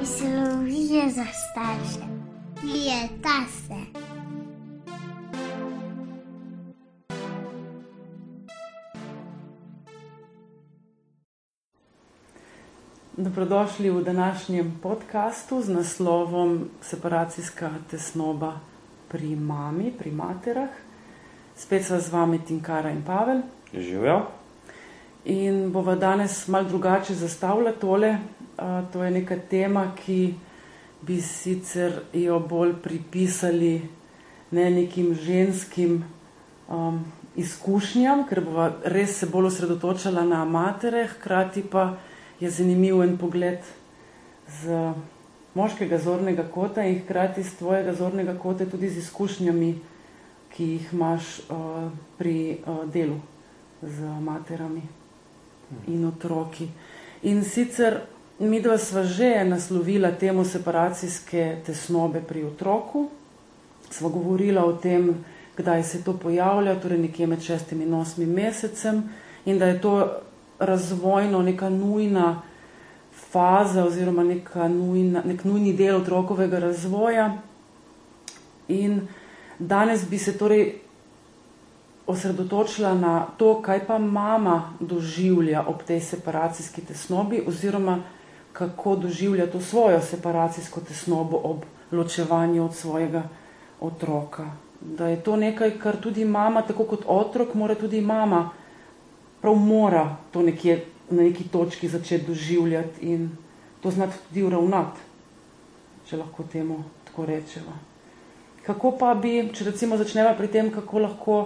Mislijo za starše. Je ta se. Dobrodošli v današnjem podkastu z naslovom Separacijska tesnoba pri mami, pri materah. Spet sva z vami Tinkara in Pavel. Živijo. In bova danes mal drugače zastavila tole. To je neka tema, ki bi sicer jo bolj pripisali ne nekim ženskim um, izkušnjam, ker bova res se bolj osredotočala na matere, hkrati pa je zanimiv en pogled z moškega zornega kota in hkrati z tvojega zornega kota tudi z izkušnjami, ki jih imaš uh, pri uh, delu z materami in otroki. In sicer mi dva sva že naslovila temo separacijske tesnobe pri otroku, sva govorila o tem, kdaj se to pojavlja, torej nekje med šestim in osmim mesecem in da je to razvojno neka nujna faza oziroma neka nujna, nek nujni del otrokovega razvoja. In danes bi se torej osredotočila na to, kaj pa mama doživlja ob tej separacijski tesnobi oziroma kako doživlja to svojo separacijsko tesnobo ob ločevanju od svojega otroka. Da je to nekaj, kar tudi mama, tako kot otrok, mora tudi mama prav mora to nekje na neki točki začeti doživljati in to znati tudi uravnati, če lahko temu tako rečemo. Kako pa bi, če recimo začnemo pri tem, kako lahko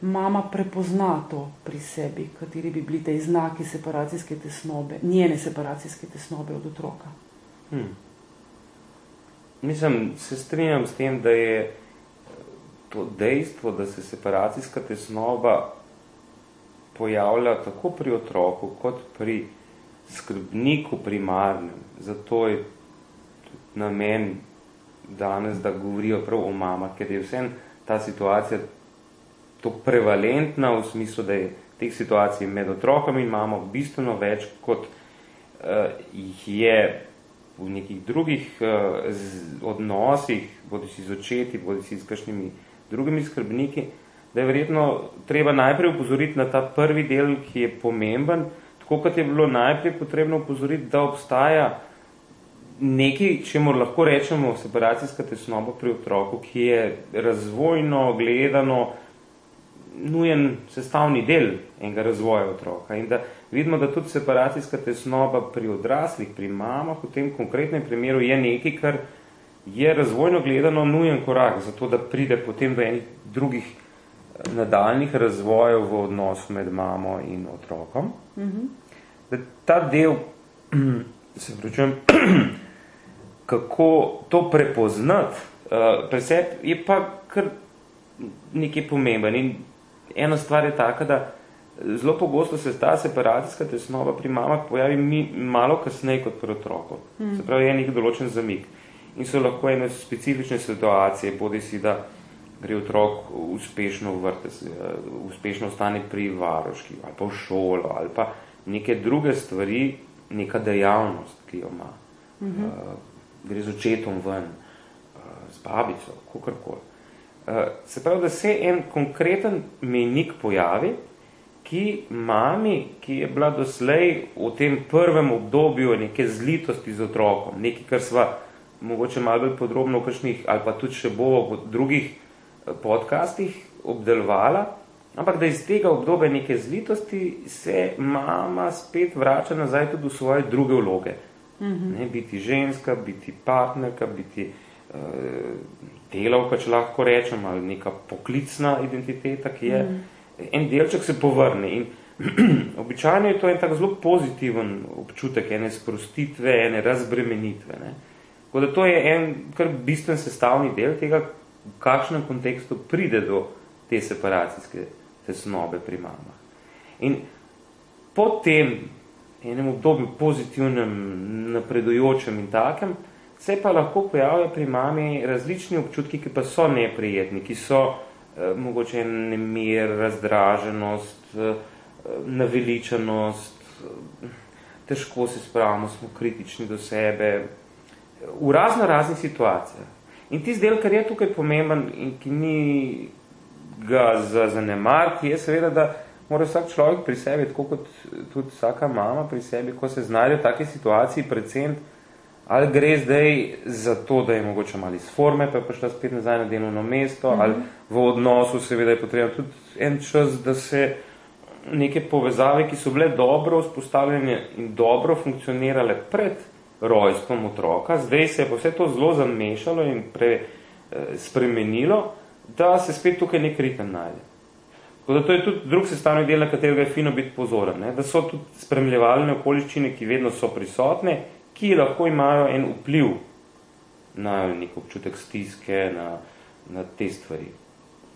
mama prepozna to pri sebi, kateri bi bili te znaki separacijske tesnobe, njene separacijske tesnobe od otroka? Hmm. Mislim, se strinjam s tem, da je to dejstvo, da se separacijska tesnoba pojavlja tako pri otroku, kot pri skrbniku primarnem. Zato je namen danes, da govorijo prav o mama, ker je vsem ta situacija to prevalentna v smislu, da je teh situacij med otrokom in mamo bistveno več, kot uh, jih je v nekih drugih uh, odnosih, bodi si z očeti, bodi si s kakšnimi drugimi skrbniki, da je verjetno treba najprej upozoriti na ta prvi del, ki je pomemben, tako kot je bilo najprej potrebno upozoriti, da obstaja nekaj, čemu lahko rečemo separacijska tesnoba pri otroku, ki je razvojno gledano nujen sestavni del enega razvoja otroka in da vidimo, da tudi separacijska tesnoba pri odraslih, pri mamah, v tem konkretnem primeru je nekaj, kar je razvojno gledano nujen korak za to, da pride potem do enih drugih eh, nadaljnih razvojev v odnosu med mamo in otrokom. Mm -hmm. Da ta del, se vročujem, kako to prepoznati, uh, pri sebi je pa kar nekaj pomemben in ena stvar je taka, da zelo pogosto se ta separacijska tesnova pri mamah pojavi mi malo kasneje kot pri otroku. Mm. Se pravi, je nek določen zamik. In so lahko ene specifične situacije, bodi si, da gre otrok uspešno v vrtec, uspešno ostane pri varoški, ali pa v šolo, ali pa neke druge stvari, neka dejavnost, ki jo ima. Mm -hmm. uh, gre z očetom ven, uh, z babico, kakorkoli. Eh, se pravi, da se en konkreten menik pojavi, ki mami, ki je bila doslej v tem prvem obdobju neke zlitosti z otrokom, nekaj, kar sva mogoče malo bolj podrobno v kakšnih, ali pa tudi še bo v drugih eh, podcastih obdelovala, ampak da iz tega obdobja neke zlitosti se mama spet vrača nazaj tudi v svoje druge vloge. -hmm. ne, biti ženska, biti partnerka, biti uh, delavka, če lahko rečem, ali neka poklicna identiteta, ki je mm. en delček se povrne. In običajno je to en tak zelo pozitiven občutek, ene sprostitve, ene razbremenitve. Ne. Tako da to je en kar bistven sestavni del tega, v kakšnem kontekstu pride do te separacijske tesnobe pri mamah. In po tem enem obdobju pozitivnem, napredujočem in takem, se pa lahko pojavljajo pri mami različni občutki, ki pa so neprijetni, ki so eh, mogoče nemir, razdraženost, eh, naveličanost, eh, težko se spravimo, smo kritični do sebe, v razno raznih situacijah. In tisti del, kar je tukaj pomemben in ki ni ga za zanemar, ki je seveda, da mora vsak človek pri sebi, tako kot tudi vsaka mama pri sebi, ko se znajde v taki situaciji, predvsem, ali gre zdaj za to, da je mogoče malo iz forme, pa je prišla spet nazaj na delovno mesto, mm -hmm. ali v odnosu seveda je potrebno tudi en čas, da se neke povezave, ki so bile dobro vzpostavljene in dobro funkcionirale pred rojstvom otroka, zdaj se je pa vse to zelo zamešalo in pre, eh, spremenilo, da se spet tukaj nek ritem najde. Tako da to je tudi drug sestavni del, na katerega je fino biti pozoren, ne? da so tudi spremljevalne okoliščine, ki vedno so prisotne, ki lahko imajo en vpliv na nek občutek stiske, na, na te stvari.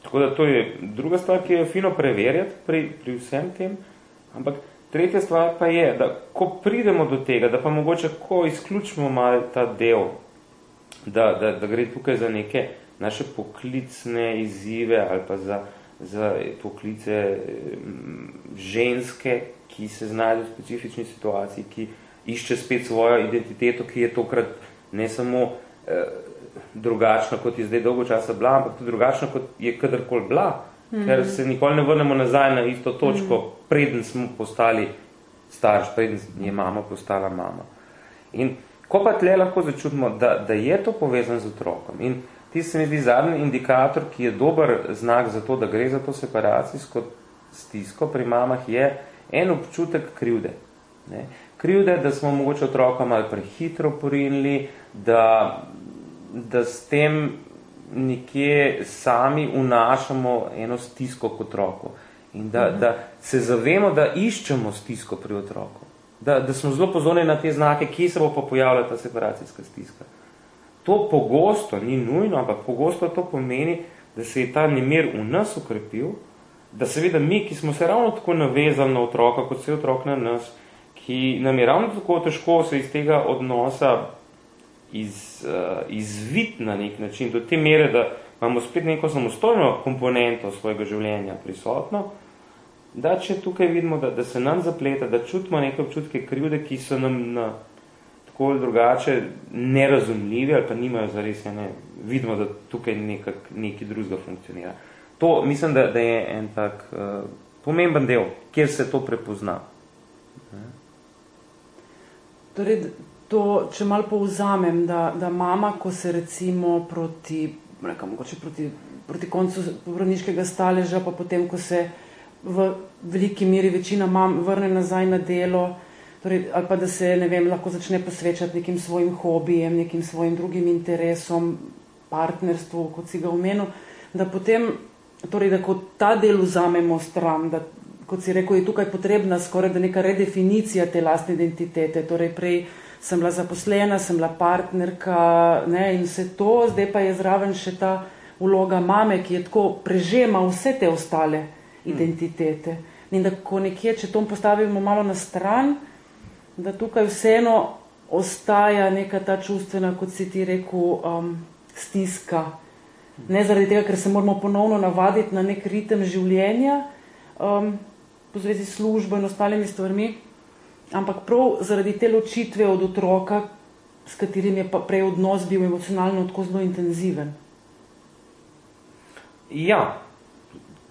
Tako da to je druga stvar, ki je fino preverjati pri, pri vsem tem, ampak tretja stvar pa je, da ko pridemo do tega, da pa mogoče ko izključimo malo ta del, da, da, da gre tukaj za neke naše poklicne izzive ali pa za, za poklice ženske, ki se znajde v specifični situaciji, ki išče spet svojo identiteto, ki je tokrat ne samo eh, drugačna, kot je zdaj dolgo časa bila, ampak tudi drugačna, kot je kadarkoli bila, mm -hmm. ker se nikoli ne vrnemo nazaj na isto točko, mm -hmm. preden smo postali starš, preden je mama postala mama. In ko pa tle lahko začutimo, da, da je to povezano z otrokom in ti se mi zdi zadnji indikator, ki je dober znak za to, da gre za to separacijsko stisko pri mamah, je en občutek krivde. Ne? Krivde, da smo mogoče otroka malo prehitro porinili, da da s tem nekje sami vnašamo eno stisko k otroku. In da, mhm. da se zavemo, da iščemo stisko pri otroku. Da, da smo zelo pozorni na te znake, kje se bo pa pojavila ta separacijska stiska. To pogosto, ni nujno, ampak pogosto to pomeni, da se je ta nemir v nas ukrepil, da seveda mi, ki smo se ravno tako navezali na otroka, kot se je otrok na nas, ki nam je ravno tako težko se iz tega odnosa iz, uh, izvit na nek način, do te mere, da imamo spet neko samostojno komponento svojega življenja prisotno, da če tukaj vidimo, da, da se nam zapleta, da čutimo neke občutke krivde, ki so nam na tako ali drugače nerazumljivi ali pa nimajo zares, ne, vidimo, da tukaj nekak, neki drugega funkcionira. To mislim, da, da je en tak uh, pomemben del, kjer se to prepozna. Torej, to, če malo povzamem, da, da mama, ko se recimo proti, mogoče proti, proti koncu porodniškega staleža, pa potem, ko se v veliki meri večina mam vrne nazaj na delo, torej, ali pa da se, ne vem, lahko začne posvečati nekim svojim hobijem, nekim svojim drugim interesom, partnerstvu, kot si ga omenil, da potem, torej, da ko ta del vzamemo stran, da, kot si rekel, je tukaj potrebna skoraj da neka redefinicija te lastne identitete, torej prej sem bila zaposlena, sem bila partnerka ne, in vse to, zdaj pa je zraven še ta vloga mame, ki je tako prežema vse te ostale identitete. In da ko nekje, če to postavimo malo na stran, da tukaj vseeno ostaja neka ta čustvena, kot si ti rekel, um, stiska. Ne zaradi tega, ker se moramo ponovno navaditi na nek ritem življenja, um, po zvezi s službo in ostalimi stvarmi, ampak prav zaradi te ločitve od otroka, s katerim je pa prej odnos bil emocionalno tako zelo intenziven. Ja,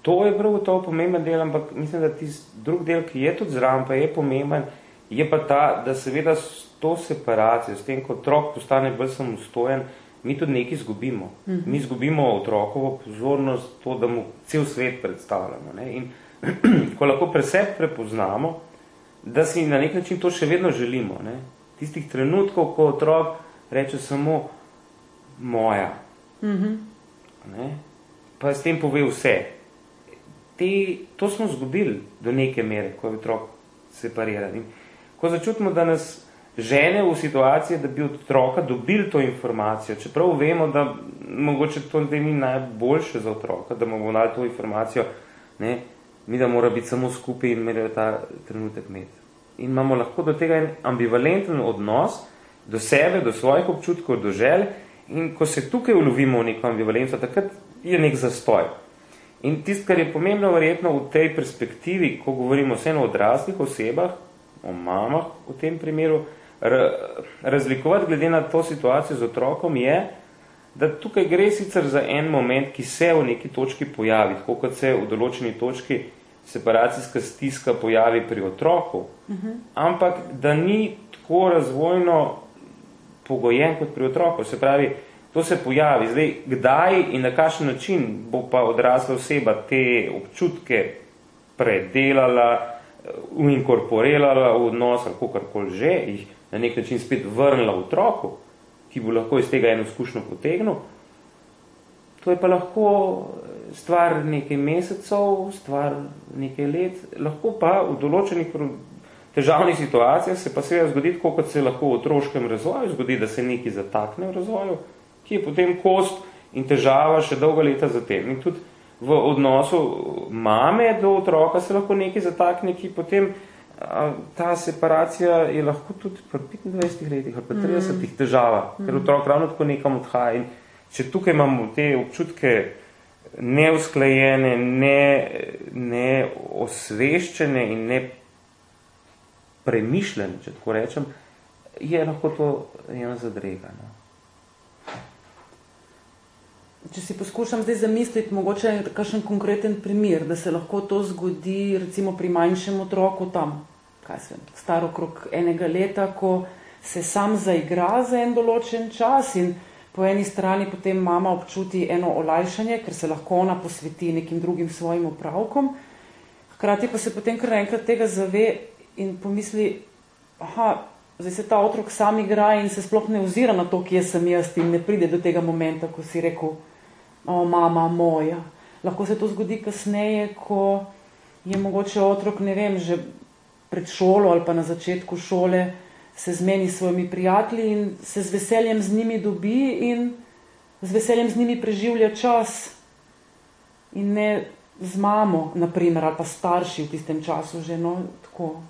to je prav to pomemben del, ampak mislim, da tist drug del, ki je tudi zraven, pa je pomemben, je pa ta, da seveda s to separacijo, s tem, ko otrok postane bolj samostojen, mi tudi nekaj izgubimo. Mm -hmm. Mi izgubimo otrokovo pozornost, to, da mu cel svet predstavljamo. Ne? In ko lahko pre sebi prepoznamo, da si na nek način to še vedno želimo. Ne? Tistih trenutkov, ko otrok reče samo moja. Mm -hmm. ne? Pa s tem pove vse. Te, to smo zgubili do neke mere, ko je otrok separiran. In ko začutimo, da nas žene v situacije, da bi od otroka dobili to informacijo, čeprav vemo, da mogoče to ni najboljše za otroka, da mu bomo dali to informacijo, ne, mi da mora biti samo skupaj in imeli ta trenutek imeti. In imamo lahko do tega en ambivalenten odnos do sebe, do svojih občutkov, do želj in ko se tukaj ulovimo v neko ambivalenco, takrat je nek zastoj. In tisto, kar je pomembno verjetno v tej perspektivi, ko govorimo vseeno o odraslih osebah, o mamah v tem primeru, razlikovati glede na to situacijo z otrokom je, da tukaj gre sicer za en moment, ki se v neki točki pojavi, tako kot se v določeni točki separacijska stiska pojavi pri otroku, uh -huh. ampak da ni tako razvojno pogojen kot pri otroku. Se pravi, to se pojavi. Zdaj, kdaj in na kakšen način bo pa odrasla oseba te občutke predelala, inkorporirala v odnos ali kakorkoli že, jih na nek način spet vrnila v otroku, ki bo lahko iz tega eno izkušnjo potegnil, to je pa lahko stvar nekaj mesecev, stvar nekaj let, lahko pa v določenih težavnih situacijah se pa seveda zgodi, tako kot se lahko v otroškem razvoju zgodi, da se nekaj zatakne v razvoju, ki je potem kost in težava še dolga leta zatem. In tudi v odnosu mame do otroka se lahko nekaj zatakne, ki potem a, ta separacija je lahko tudi pri 25 letih ali pa 30 mm. težava, ker otrok ravno tako nekam odhaja. In če tukaj imamo te občutke neusklajene, ne, ne in ne premišljene, če tako rečem, je lahko to ena zadrega. No. Če si poskušam zdaj zamisliti, mogoče kakšen konkreten primer, da se lahko to zgodi recimo pri manjšem otroku tam, kaj se, star okrog enega leta, ko se sam zaigra za en določen čas in po eni strani potem mama občuti eno olajšanje, ker se lahko ona posveti nekim drugim svojim opravkom, hkrati pa se potem kar enkrat tega zave in pomisli, aha, zdaj se ta otrok sam igra in se sploh ne ozira na to, kje sem jaz in ne pride do tega momenta, ko si rekel, o, mama moja. Lahko se to zgodi kasneje, ko je mogoče otrok, ne vem, že pred šolo ali pa na začetku šole, se zmeni s svojimi prijatelji in se z veseljem z njimi dobi in z veseljem z njimi preživlja čas in ne z mamo, naprimer, ali pa starši v tistem času že, no, tako.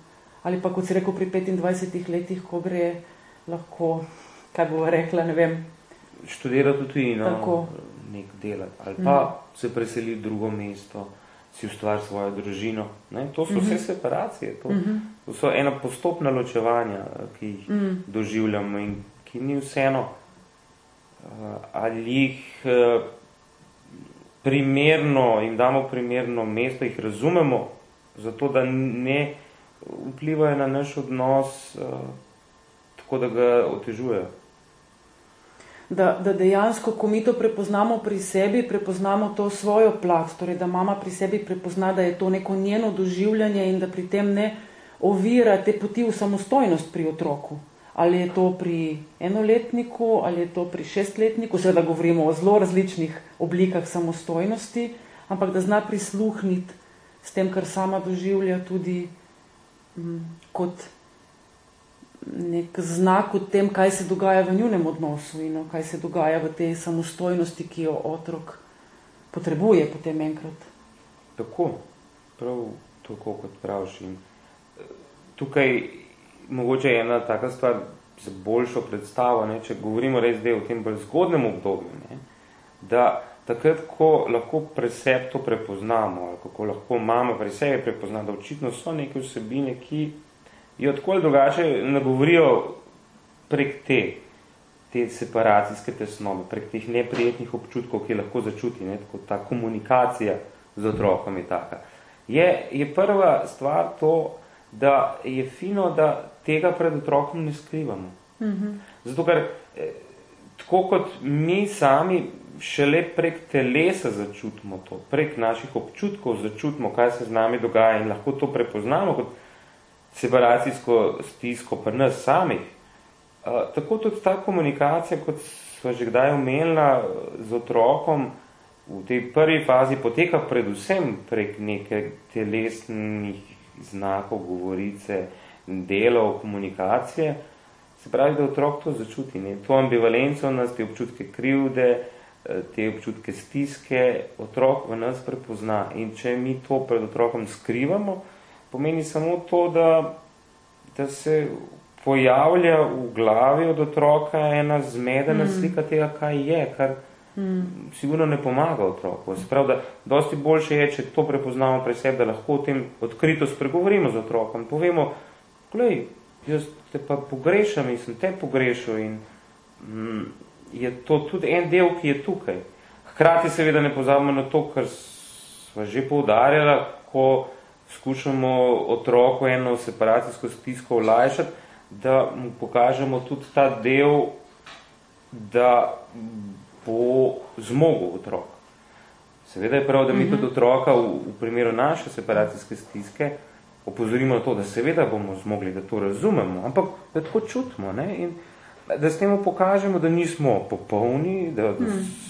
Ali pa, kot si rekel, pri 25 letih, ko gre lahko, kaj bo rekla, ne vem. Študira tudi no, tako. nek delati, ali pa mm. se preseli v drugo mesto, si ustvari svojo družino. Ne? To so vse separacije, to, -hmm. to so ena postopna ločevanja, ki jih mm. doživljamo in ki ni vseeno, uh, ali jih uh, primerno in damo primerno mesto, jih razumemo, zato da ne vplivajo na naš odnos, uh, tako da ga otežujejo da, da dejansko, ko mi to prepoznamo pri sebi, prepoznamo to svojo plat, torej da mama pri sebi prepozna, da je to neko njeno doživljanje in da pri tem ne ovira te poti v samostojnost pri otroku. Ali je to pri enoletniku, ali je to pri šestletniku, seveda govorimo o zelo različnih oblikah samostojnosti, ampak da zna prisluhniti s tem, kar sama doživlja tudi m, kot nek znak o tem, kaj se dogaja v njunem odnosu in kaj se dogaja v tej samostojnosti, ki jo otrok potrebuje potem enkrat. Tako, prav tako kot praviš. In eh, tukaj mogoče je ena taka stvar za boljšo predstavo, ne, če govorimo res zdaj o tem bolj zgodnem obdobju, ne, da takrat, ko lahko pre sebi to prepoznamo, ali kako lahko mama pre sebi prepozna, da očitno so neke vsebine, ki jo tako ali drugače nagovorijo prek te, te separacijske tesnobe, prek teh neprijetnih občutkov, ki lahko začuti, ne, tako ta komunikacija z otrokom je taka. Je, je prva stvar to, da je fino, da tega pred otrokom ne skrivamo. Mm -hmm. Zato, ker eh, tako kot mi sami šele prek telesa začutimo to, prek naših občutkov začutimo, kaj se z nami dogaja in lahko to prepoznamo kot separacijsko stisko pri nas samih. Uh, tako tudi ta komunikacija, kot smo že kdaj omenila z otrokom, v tej prvi fazi poteka predvsem prek neke telesnih znakov, govorice, delov, komunikacije. Se pravi, da otrok to začuti. Ne? To ambivalenco v nas, te občutke krivde, te občutke stiske, otrok v nas prepozna. In če mi to pred otrokom skrivamo, pomeni samo to, da, da se pojavlja v glavi od otroka ena zmedena mm. slika tega, kaj je, kar mm. sigurno ne pomaga otroku. Sprav, da dosti boljše je, če to prepoznamo pri sebi, da lahko o tem odkrito spregovorimo z otrokom. Povemo, glej, jaz te pa pogrešam in sem te pogrešal in mm, je to tudi en del, ki je tukaj. Hkrati seveda ne pozabimo na to, kar sva že poudarjala, ko skušamo otroku eno separacijsko stisko olajšati, da mu pokažemo tudi ta del, da bo zmogel otrok. Seveda je prav, da mi tudi otroka v, v primeru naše separacijske stiske opozorimo na to, da seveda bomo zmogli, da to razumemo, ampak da tako čutimo ne? in da s temu pokažemo, da nismo popolni, da, da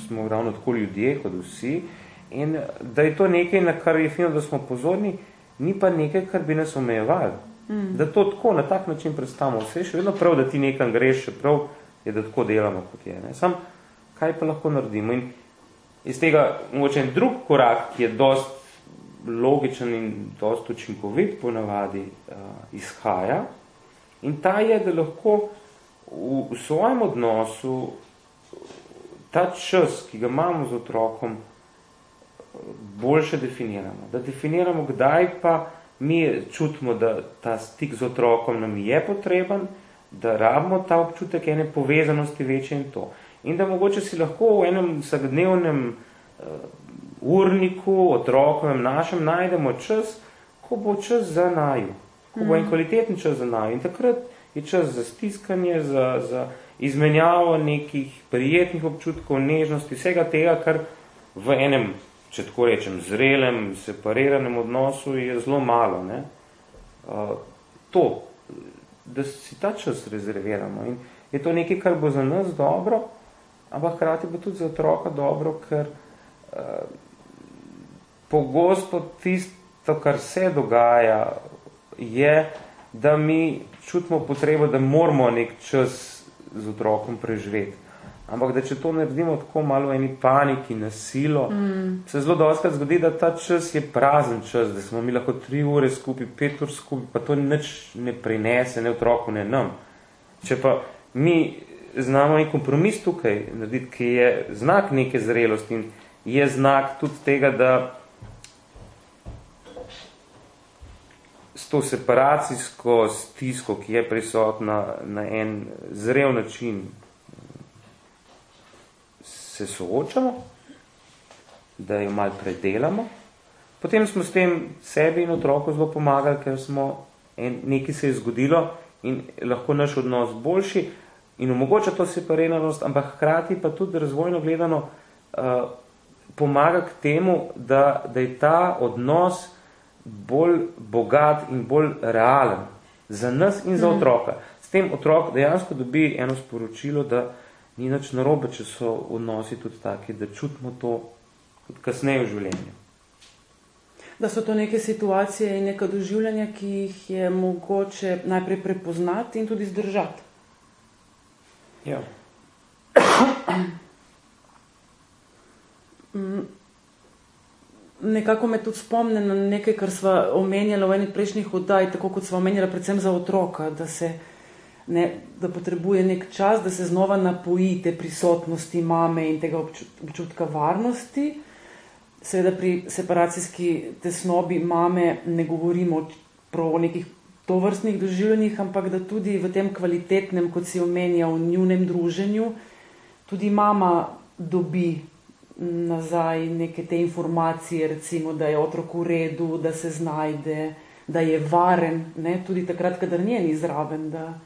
smo ravno tako ljudje kot vsi in da je to nekaj, na kar je fino, da smo pozorni, ni pa nekaj, kar bi nas omejevali. Mm. Da to tako, na tak način predstavimo. Vse je še vedno prav, da ti nekam greš, še prav je, da tako delamo, kot je. Ne? Sam, kaj pa lahko naredimo? In iz tega mogoče en drug korak, ki je dost logičen in dost učinkovit ponavadi uh, izhaja, in ta je, da lahko v, v svojem odnosu ta čas, ki ga imamo z otrokom, boljše definiramo. Da definiramo, kdaj pa mi čutimo, da ta stik z otrokom nam je potreben, da rabimo ta občutek ene povezanosti večje in to. In da mogoče si lahko v enem vsakdnevnem uh, urniku, otrokovem našem, najdemo čas, ko bo čas za naju, ko bo en mm. kvaliteten čas za naju. In takrat je čas za stiskanje, za, za izmenjavo nekih prijetnih občutkov, nežnosti, vsega tega, kar v enem če tako rečem, zrelem, separiranem odnosu je zelo malo. Ne? Uh, to, da si ta čas rezerviramo in je to nekaj, kar bo za nas dobro, ampak hkrati bo tudi za otroka dobro, ker uh, pogosto tisto, kar se dogaja, je, da mi čutimo potrebo, da moramo nek čas z otrokom preživeti. Ampak, da če to naredimo tako malo v eni paniki, na silo, mm. se zelo dostakrat zgodi, da ta čas je prazen čas, da smo mi lahko tri ure skupaj, pet ur skupaj, pa to nič ne prinese, ne otroku, ne nam. Če pa mi znamo en kompromis tukaj narediti, ki je znak neke zrelosti in je znak tudi tega, da s to separacijsko stisko, ki je prisotna na en zrel način, se soočamo, da jo mal predelamo. Potem smo s tem sebi in otroku zelo pomagali, ker smo en, nekaj se je zgodilo in lahko naš odnos boljši in omogoča to separiranost, ampak hkrati pa tudi razvojno gledano uh, pomaga k temu, da, da je ta odnos bolj bogat in bolj realen za nas in za mhm. otroka. S tem otrok dejansko dobi eno sporočilo, da ni nič narobe, če so odnosi tudi taki, da čutimo to tudi kasneje v življenju. Da so to neke situacije in neka doživljanja, ki jih je mogoče najprej prepoznati in tudi zdržati. Ja. Mm, nekako me tudi spomne na nekaj, kar sva omenjala v eni prejšnjih oddaj, tako kot sva omenjala predvsem za otroka, da se ne, da potrebuje nek čas, da se znova napoji te prisotnosti mame in tega občutka varnosti. Seveda pri separacijski tesnobi mame ne govorimo o nekih tovrstnih doživljenjih, ampak da tudi v tem kvalitetnem, kot si omenja, v njunem druženju, tudi mama dobi nazaj neke te informacije, recimo, da je otrok v redu, da se znajde, da je varen, ne? tudi takrat, kadar njeni zraven, da,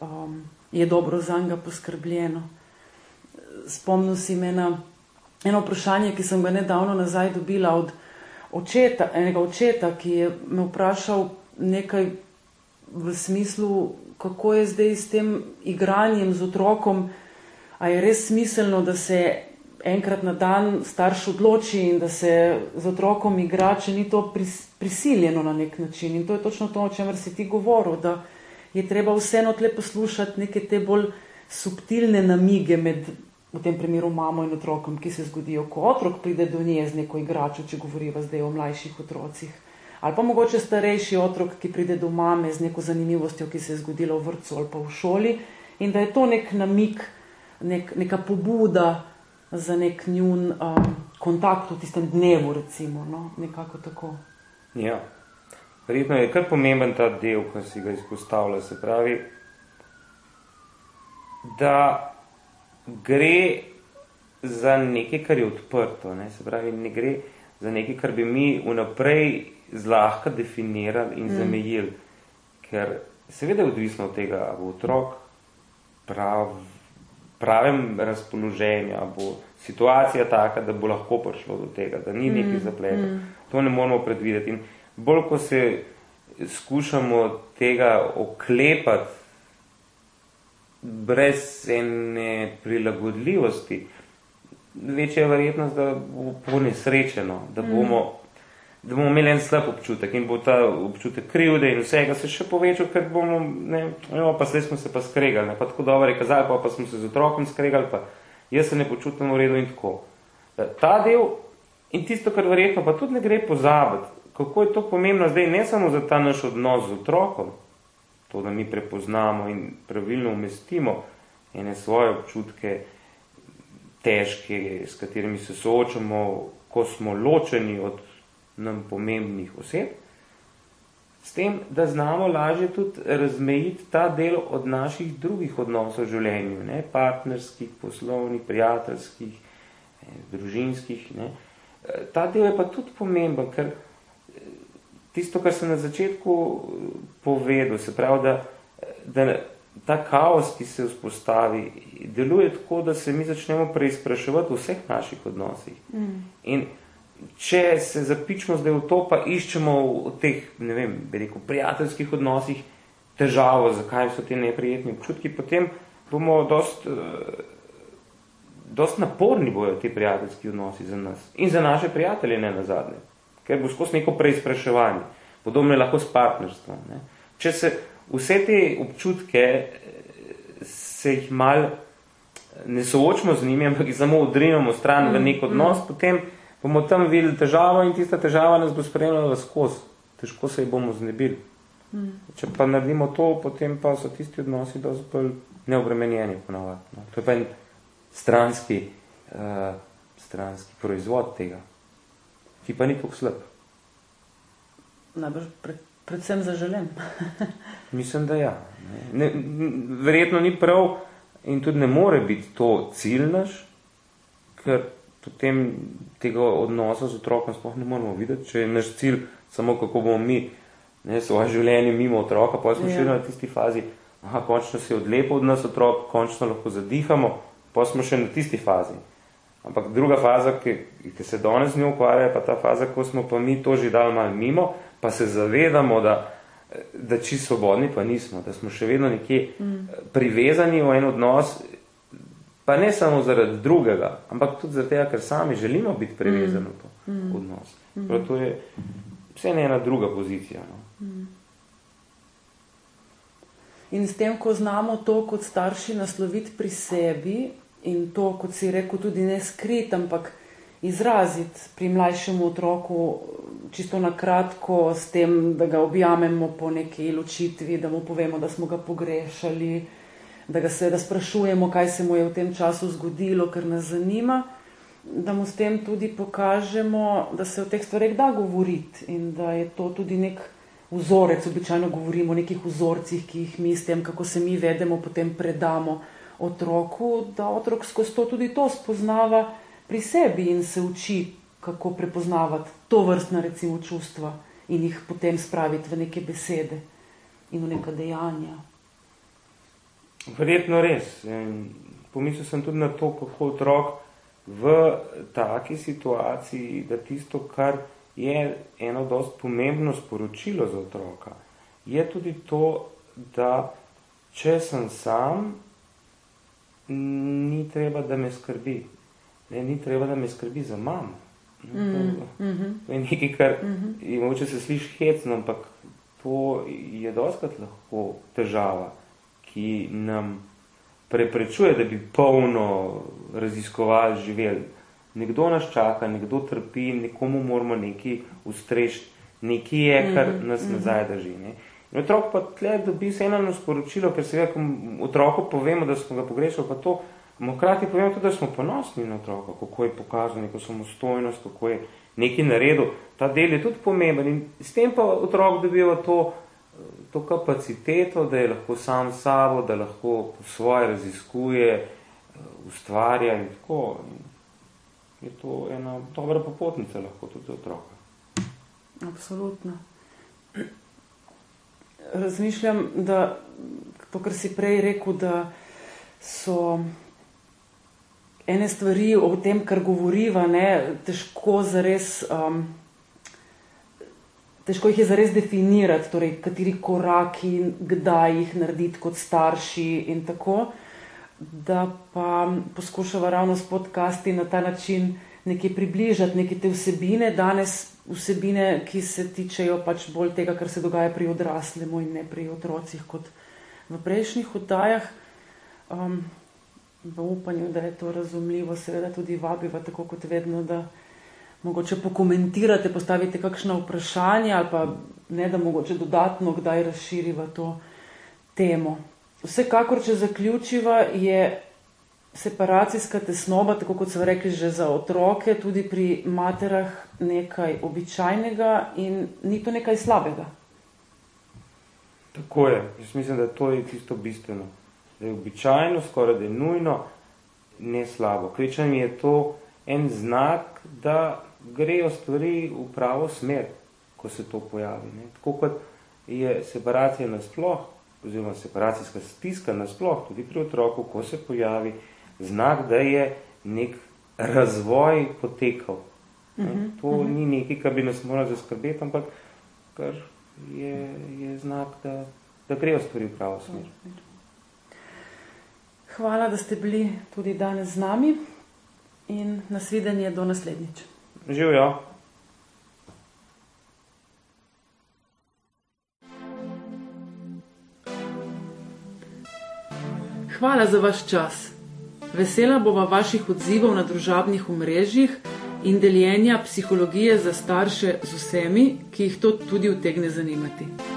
um, je dobro za njega poskrbljeno. Spomnil si me na eno vprašanje, ki sem ga nedavno nazaj dobila od očeta, enega očeta, ki je me vprašal nekaj v smislu, kako je zdaj s tem igranjem z otrokom, a je res smiselno, da se enkrat na dan starš odloči in da se z otrokom igra, če ni to prisiljeno na nek način. In to je točno to, o čemer si ti govoril, da je treba vseeno tle poslušati neke te bolj subtilne namige med, v tem primeru, mamo in otrokom, ki se zgodijo, ko otrok pride do nje z neko igračo, če govoriva zdaj o mlajših otrocih. Ali pa mogoče starejši otrok, ki pride do mame z neko zanimivostjo, ki se je zgodila v vrtu ali pa v šoli, in da je to nek namik, nek, neka pobuda za nek njun um, kontakt v tistem dnevu, recimo, no? nekako tako. Ja. Verjetno je kar pomemben ta del, ki si ga izpostavlja, se pravi, da gre za nekaj, kar je odprto, ne? se pravi, ne gre za nekaj, kar bi mi vnaprej zlahka definirali in mm. zamejili, ker seveda je odvisno od tega, bo otrok prav, pravem razpoloženju, bo situacija taka, da bo lahko prišlo do tega, da ni mm. nekaj zapletov. Mm. To ne moramo predvideti. In bolj, ko se skušamo tega oklepati brez ene prilagodljivosti, večja je verjetnost, da bo ponesrečeno, da mm. bomo, mm. da bomo imeli en slab občutek in bo ta občutek krivde in vsega se še povečal, ker bomo, ne, jo, pa zdaj smo se pa skregali, ne, pa tako dobro je kazali, pa, pa smo se z otrokom skregali, pa jaz se ne počutim v redu in tako. Ta del in tisto, kar verjetno pa tudi ne gre pozabiti, kako je to pomembno zdaj ne samo za ta naš odnos z otrokom, to, da mi prepoznamo in pravilno umestimo ene svoje občutke težke, s katerimi se soočamo, ko smo ločeni od nam pomembnih oseb, s tem, da znamo lažje tudi razmejiti ta del od naših drugih odnosov v življenju, ne? partnerskih, poslovnih, prijateljskih, ne? družinskih. Ne? Ta del je pa tudi pomemben, ker tisto, kar sem na začetku eh, povedal, se pravi, da, da ta kaos, ki se vzpostavi, deluje tako, da se mi začnemo preizpraševati v vseh naših odnosih. Mm. In če se zapičemo zdaj v to, pa iščemo v teh, ne vem, rekel, prijateljskih odnosih težavo, zakaj so ti neprijetni občutki, potem bomo dost, eh, dost naporni bojo ti prijateljski odnosi za nas in za naše prijatelje, ne na zadnje ker bo skozi neko preizpraševanje. Podobno je lahko s partnerstvom. Ne. Če se vse te občutke, se jih mal ne soočimo z njimi, ampak jih samo odrinemo stran v nek odnos, mm. potem bomo tam videli težavo in tista težava nas bo spremljala skozi. Težko se jih bomo znebili. Mm. Če pa naredimo to, potem pa so tisti odnosi dosti bolj neobremenjeni ponovati. No. To je pa en stranski, uh, stranski proizvod tega ki pa ni tako slab. Najbrž pred, predvsem zaželen. Mislim, da ja. Ne, verjetno ni prav in tudi ne more biti to cilj naš, ker potem tega odnosa z otrokom sploh ne moramo videti, če je naš cilj samo kako bomo mi ne, svoje življenje mimo otroka, pa smo ja. še na tisti fazi, aha, končno se je odlepil od nas otrok, končno lahko zadihamo, pa smo še na tisti fazi. Ampak druga faza, ki, ki se danes z njo ukvarja, je pa ta faza, ko smo pa mi to že dali malo mimo, pa se zavedamo, da, da či svobodni pa nismo, da smo še vedno nekje mm. privezani v en odnos, pa ne samo zaradi drugega, ampak tudi zaradi tega, ker sami želimo biti privezani mm. v to mm. odnos. Mm. Prav to je vse ne ena druga pozicija. No. Mm. In s tem, ko znamo to kot starši nasloviti pri sebi, in to, kot si rekel, tudi ne skrit, ampak izraziti pri mlajšem otroku, čisto na kratko, s tem, da ga objamemo po neki ločitvi, da mu povemo, da smo ga pogrešali, da ga seveda sprašujemo, kaj se mu je v tem času zgodilo, ker nas zanima, da mu s tem tudi pokažemo, da se o teh stvareh da govoriti in da je to tudi nek. Vzorec, običajno govorimo o nekih vzorcih, ki jih mi s tem, kako se mi vedemo, potem predamo otroku, da otrok skozi to tudi to spoznava pri sebi in se uči, kako prepoznavati to vrstna recimo čustva in jih potem spraviti v neke besede in v neka dejanja. Verjetno res. Pomislil sem tudi na to, kako otrok v taki situaciji, da tisto, kar je eno dost pomembno sporočilo za otroka, je tudi to, da če sem sam, ni treba, da me skrbi. Ne, ni treba, da me skrbi za mamo. Mm -hmm. To je nekaj, kar mm -hmm. moče se sliši hecno, ampak to je doskrat lahko težava, ki nam preprečuje, da bi polno raziskovali, živeli. Nekdo nas čaka, nekdo trpi, nekomu moramo nekaj ustreči, nekaj je, kar mhm. nas nazaj drži. Ne. In otrok pa tle dobi se eno sporočilo, ker se ko otroku povemo, da smo ga pogrešali, pa to Hkrati povem tudi, da smo ponosni na otroka, kako je pokazal neko samostojnost, kako je nekaj naredil. Ta del je tudi pomemben in s tem pa otrok dobiva to, to kapaciteto, da je lahko sam sabo, da lahko svoje raziskuje, ustvarja in tako. Je to ena dobra popotnica lahko tudi za otroka. Absolutno. Razmišljam, da to, kar si prej rekel, da so ene stvari o tem, kar govoriva, ne, težko zares. Um, Težko jih je zares definirati, torej kateri koraki, kdaj jih narediti kot starši in tako, da pa poskušava ravno s podcasti na ta način nekaj približati, neke te vsebine, danes vsebine, ki se tičejo pač bolj tega, kar se dogaja pri odraslemu in ne pri otrocih kot v prejšnjih oddajah. Um, v upanju, da je to razumljivo, seveda tudi vabiva, tako kot vedno, da mogoče pokomentirate, postavite kakšno vprašanje ali pa ne, da mogoče dodatno kdaj razširiva to temo. Vsekakor, če zaključiva, je separacijska tesnoba, tako kot so rekli že za otroke, tudi pri materah nekaj običajnega in ni to nekaj slabega. Tako je. Jaz mislim, da to je tisto bistveno da je običajno, skoraj da je nujno, ne slabo. Kričanje je to en znak, da grejo stvari v pravo smer, ko se to pojavi. Ne. Tako kot je separacija nasploh, oziroma separacijska stiska nasploh, tudi pri otroku, ko se pojavi znak, da je nek razvoj potekal. Ne. Mhm, to uh -huh. ni nekaj, kar bi nas moralo zaskrbeti, ampak kar je, je znak, da, da grejo stvari v pravo smer. Uh -huh. Hvala, da ste bili tudi danes z nami in nasvidenje do naslednjič. Živijo. Hvala za vaš čas. Vesela bova vaših odzivov na družabnih omrežjih in deljenja psihologije za starše z vsemi, ki jih to tudi utegne zanimati.